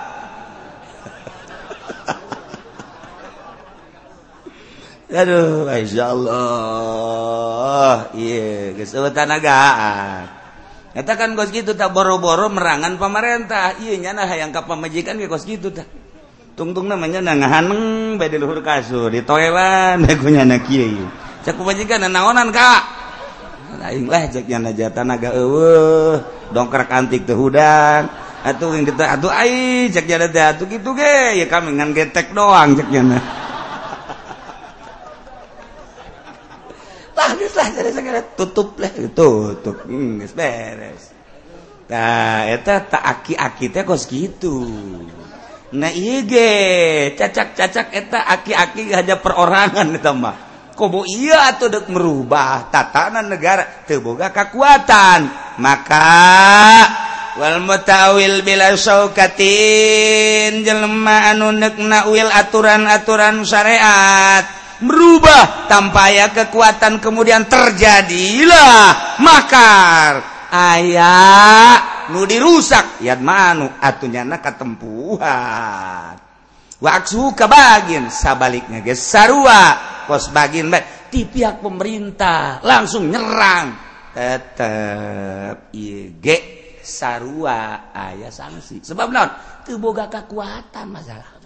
Aduh masya Allah. Kan kos gitu tak boro-boro merangan pemerintah. Iya nyana hayang ka pemajikan ge kos gitu tak. Tungtung namanya nangahaneng beda luhur kasur di toilet bekunya anak kiai cek pemajikan naonan kak Aing lah cek yang aja tanaga eueuh. Dongkrak antik teh hudang. Atuh yang kita atuh ai cek jada teh atuh gitu ge. Ya kami ngan getek doang cek nyana. tutup tutup. Hmm, teh kos gitu. Nah cacak-cacak eta aki-aki hanya perorangan ditambah kobo iya atau dek merubah tatanan negara terboga kekuatan maka wal mutawil bila saukatin jelma anu nekna wil aturan-aturan syariat. Merubah. Tanpa ya kekuatan kemudian terjadilah. Makar. Ayat nudi rusak ya manu atuhnya keempuhan waktu ke bagian sabaliknya guys sarua. Pos bagian baik di pihak pemerintah. Langsung nyerang. Tetap IG sarua. Ayah sanksi sebab non boga kekuatan masalah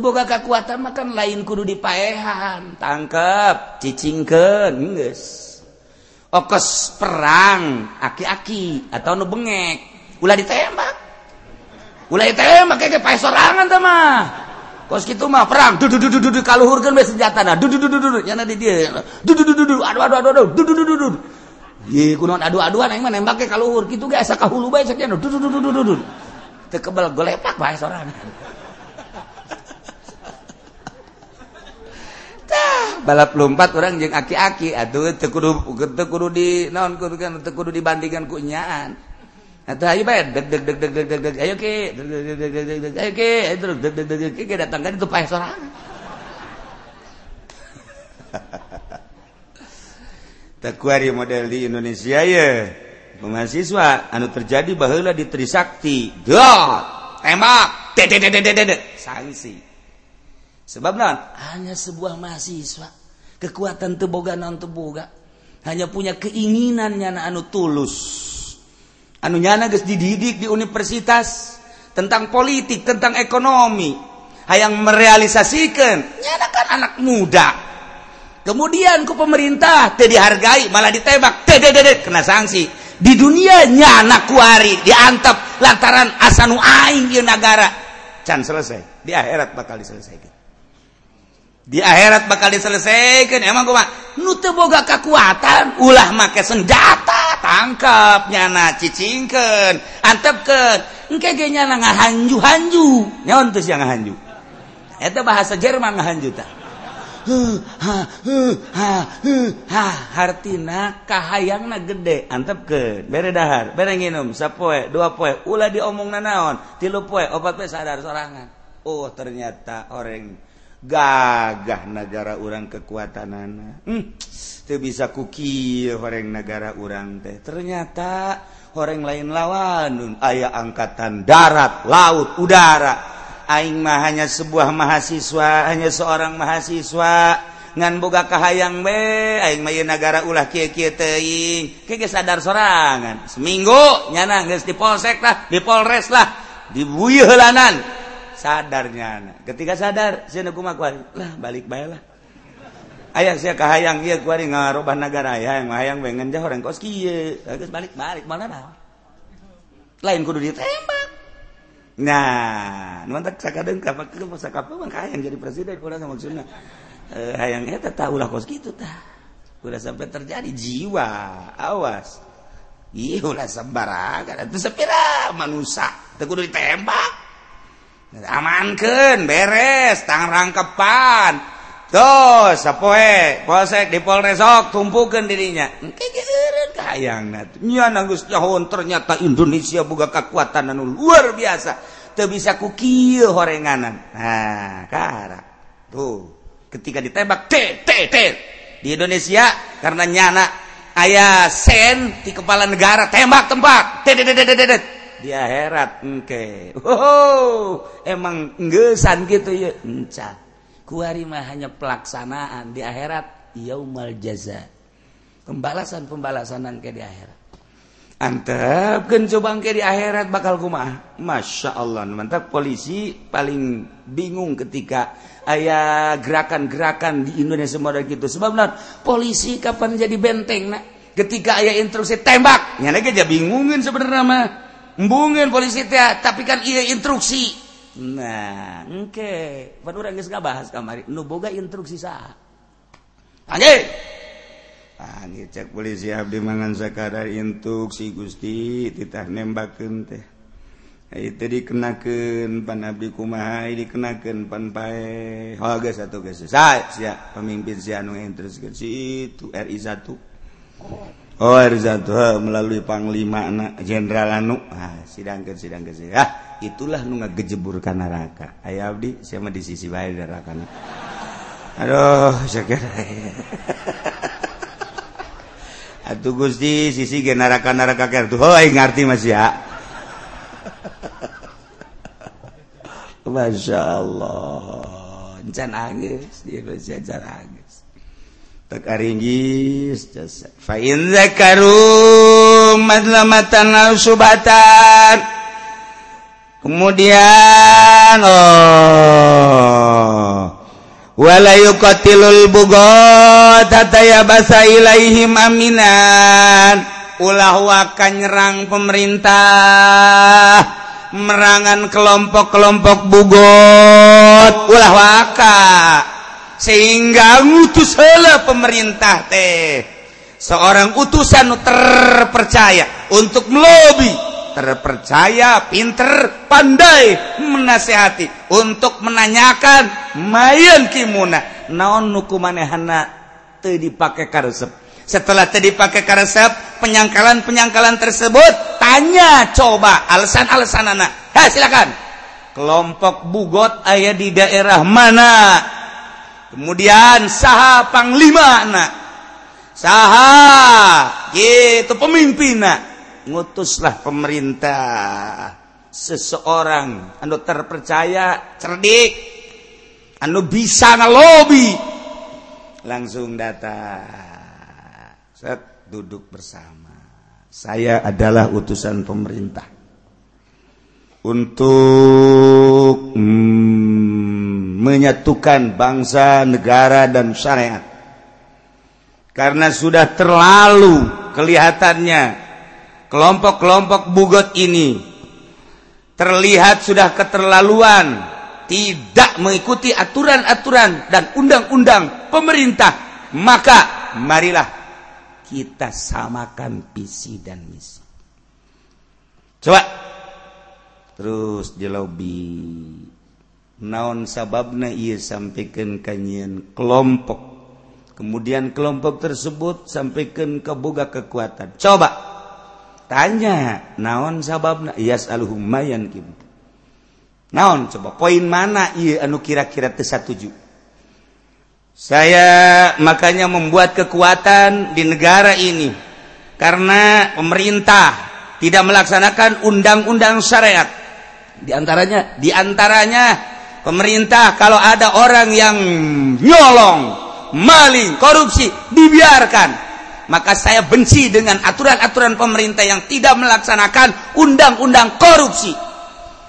boga kekuatan makan lain kudu dipaehan tangkap cicingken okes perang aki-aki atau nu bengek ulah ditembak ulah ditembak kayak pae sorangan sama kos gitu mah perang du du du du du kaluhurkeun bae senjata nah du du du nyana di dieu du du du aduh aduh aduh aduh du du du du ye kunaon adu-aduan aing mah nembak ke kaluhur kitu ge asa kahulu bae sakjana du du du teu kebal golepak bae sorangan balap lompat orang jeng aki-aki aduh tekudu tekudu di naon kudu kan tekudu dibandingkan kunyaan atau ayo bayar deg deg deg deg deg deg deg ayo ke deg deg deg deg deg deg ayo ke ayo deg deg deg deg ke datang kan itu payah seorang Takwari model di Indonesia ya mahasiswa anu terjadi bahwa di Trisakti God tembak sanksi sebab hanya sebuah mahasiswa. Kekuatan teboga non teboga? Hanya punya keinginannya anak anu tulus. Anu nyana guys dididik di universitas tentang politik tentang ekonomi yang merealisasikan nyana kan anak muda. Kemudian ke pemerintah tidak dihargai malah ditembak tidak kena sanksi. Di dunia nyana kuari diantap lantaran asanu aing di negara can selesai. Di akhirat bakal diselesaikan di akhirat bakal diselesaikan. Emang gua nute boga kekuatan ulah make senjata tangkap nyana cicingkeun antepkeun. Engke ge nyana ngahanju-hanju. Nyaon teh siang ngahanju? Eh, Eta bahasa Jerman ngahanju tah. Ha ha ha hartina kahayangna gede antepkeun. Bere dahar bere nginum sapoe dua poe ulah diomongna naon? Tilu poe opat poe sadar sorangan. Oh ternyata orang gagah negara orang kekuatan anak hmm, itu bisa kuki orang negara orang teh. Ternyata orang lain lawan ayah angkatan darat laut udara. Aing mah hanya sebuah mahasiswa hanya seorang mahasiswa. Ngan boga kahayang be aing mah negara ulah kieu kieu teuing geus sadar sorangan. Seminggu nyana geus di polsek lah di polres lah di buyeuh sadarnya. Ketika sadar balik bayalah ayaah saya hayang ngaroban negara yang hayang pengen jauh orang kos balik-balik mana lain kudu ditembak. Nah mantap sakadeng kapan kapan kapan hayang jadi presiden kurang sama sunnah eh, hayang eta tahu ulah kos gitu tah. Ulah sampai terjadi jiwa awas. Iya ulah sembarangan itu sepira manusia kudu ditembak. amankan beres tangan rangkepan terus sepoe polsek di polresok tumpukan dirinya. Kayang nya nanggus jahon ternyata Indonesia buka kekuatan anu luar biasa. Tuh bisa ku kieu horenganan. Nah kara. Tuh ketika ditembak te te te. Di Indonesia karena nyana ayah sen di kepala negara tembak tembak. Te te te te, te. di akhirat engke. Wow emang enggesan gitu ya. Enca. Kuari mah hanya pelaksanaan. Di akhirat yaumal jaza. Pembalasan pembalasan ke di akhirat. Antep kencobang ke di akhirat bakal kumah masya Allah mantap. Polisi paling bingung ketika ayah gerakan-gerakan di Indonesia model gitu. Sebab nah, polisi kapan jadi benteng nak? Ketika ayah instruksi tembak nyana aja bingungin sebenarnya mah. embungin polisi teh tapi kan iya instruksi. Nah oke okay. orang urang geus kamari nu boga instruksi saha? Anjing! Anjing cek polisi abdi mangan sakada instruksi Gusti titah nembakeun teh. Itu dikenakan pan abdi kumaha dikenakan pan pae. Oh geus atuh geus saya pemimpin si anu terus si situ RI 1 oh. Oh Rizatuh, eh, melalui Panglima Jenderal anu. Ah, sidangkan sidang ke ah, itulah nu gejeburkan neraka. Ayah Abdi siapa mah di sisi baik neraka aduh sakit. Atuh Gusti sisi ge neraka neraka ker tuh. Oh ngerti Mas ya Masya Allah. Encan angis dia encan angis. Subatan. Kemudian oh Walaukotilul bugot basa Iaihim aminan. Ulah waka nyerang pemerintah merangan kelompok-kelompok bugot. Ulah waka sehingga utus hela pemerintah teh. Seorang utusan terpercaya untuk melobi. Terpercaya pinter pandai menasehati untuk menanyakan mayan kimuna naon nuku manehana teu dipake karesep? Setelah teu dipake karesep penyangkalan-penyangkalan tersebut tanya coba alasan-alasan anak ha silakan. Kelompok bugot ayah di daerah mana kemudian saha panglima anak saha itu pemimpin nak ngutuslah pemerintah. Seseorang anu terpercaya cerdik. Anu bisa ngelobi langsung datang. Set, duduk bersama. Saya adalah utusan pemerintah. Untuk mm, menyatukan bangsa, negara dan syariat. Karena sudah terlalu kelihatannya kelompok-kelompok bugot ini terlihat sudah keterlaluan tidak mengikuti aturan-aturan dan undang-undang pemerintah maka marilah kita samakan visi dan misi coba terus jelobi naon sababna ia sampaikan kanyian kelompok. Kemudian kelompok tersebut sampaikan keboga kekuatan. Coba tanya naon sababna? Yas alhumayan kim naon? Coba poin mana iya anu kira-kira tesatuju saya makanya membuat kekuatan di negara ini karena pemerintah tidak melaksanakan undang-undang syariat. Di antaranya di antaranya pemerintah kalau ada orang yang nyolong maling korupsi dibiarkan maka saya benci dengan aturan-aturan pemerintah yang tidak melaksanakan undang-undang korupsi.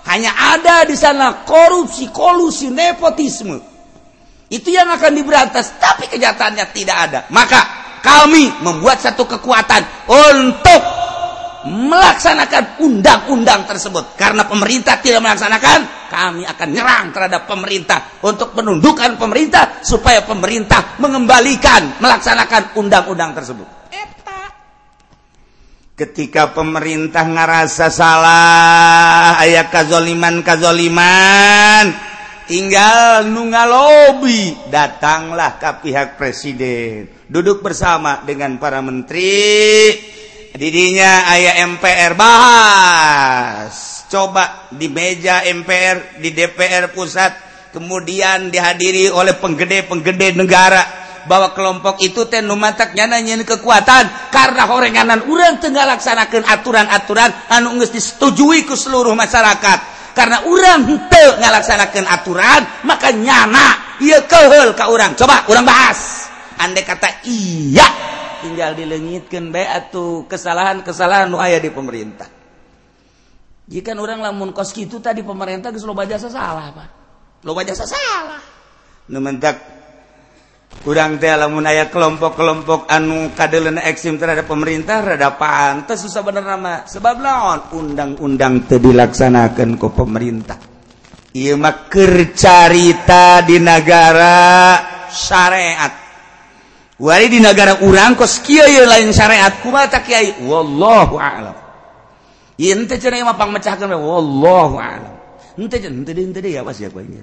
Hanya ada di sana korupsi, kolusi, nepotisme. Itu yang akan diberantas, tapi kenyataannya tidak ada. Maka kami membuat satu kekuatan untuk melaksanakan undang-undang tersebut. Karena pemerintah tidak melaksanakan, kami akan nyerang terhadap pemerintah untuk menundukkan pemerintah supaya pemerintah mengembalikan melaksanakan undang-undang tersebut. Ketika pemerintah ngerasa salah, ayat kazoliman-kazoliman, tinggal nunga lobi, datanglah ke pihak presiden. Duduk bersama dengan para menteri, didinya ayah MPR bahas. Coba di meja MPR di DPR pusat kemudian dihadiri oleh penggede-penggede negara bahwa kelompok itu teh numatak nyananyin kekuatan karena horenganan urang tengah laksanakan aturan-aturan anu nges disetujui ke seluruh masyarakat. Karena urang henteu ngalaksanakan aturan maka nyana iya kehel ke urang. Coba urang bahas. Andai kata iya. tinggal dilengitkan baik atau kesalahan-kesalahan nu aya di pemerintah. Jika orang lamun kos kitu tadi pemerintah geus loba jasa salah, Pak. Loba jasa salah. Nu mentak kurang teh lamun aya kelompok-kelompok anu kadeleuna eksim terhadap pemerintah rada pantes susah bener nama. Sebab laon undang-undang teu dilaksanakeun ku pemerintah. Ieu mah keur carita di negara syariat Wali di negara urang kos kiai lain syariat kumata kiai. Wallahu a'lam. Ieu teh cenah mah pangmecahkeun we wallahu a'lam. Henteu cenah henteu henteu ya pas ya kuenya.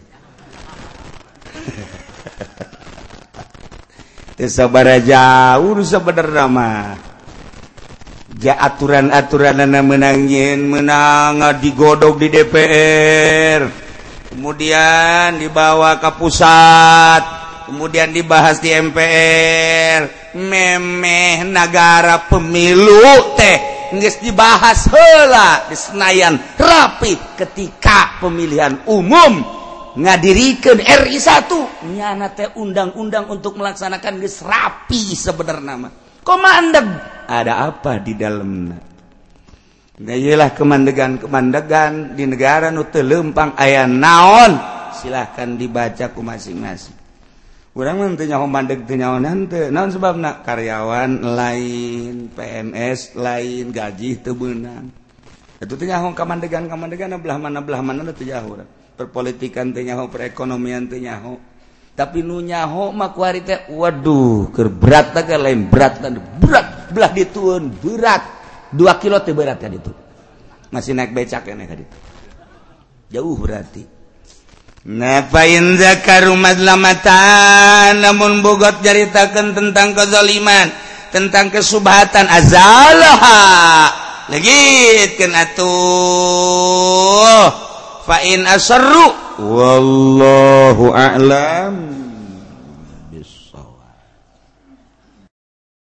Teu sabaraha jauh sebenarnya mah. Ja aturan-aturanana menang yeun meunang ah, digodog di DPR. Kemudian dibawa ke pusat kemudian dibahas di MPR memeh negara pemilu teh. Nggak dibahas hela di Senayan. Rapi ketika pemilihan umum. Ngadirikan RI 1 nyana teh undang-undang untuk melaksanakan geus rapi sebenarnya nama komandeg ada apa di dalamnya Nah, kemandegan-kemandegan di negara nu lempang ayah naon? Silahkan dibaca ku masing-masing urang mah teu nyaho mandeg teu nyaho naon sababna karyawan lain PNS lain gaji teu beunang atuh tebunan itunya kamandegan kamandegan belah mana belah mana jauh perpolitikan teu nyaho, perekonomian teu nyaho. tapi nu nyaho nunyaho makwari teh waduh keur berat teh lain berat dan berat belah dituun berat dua kilo teh berat ka ditu. masih naik becak keneh ka ditu. jauh berarti Nafainzakar rumahlamatan namun bogot nyaritakan tentang kezaliman tentang kesubhatan azalha lagi atuh. Fa in asarru wallahu a'lam.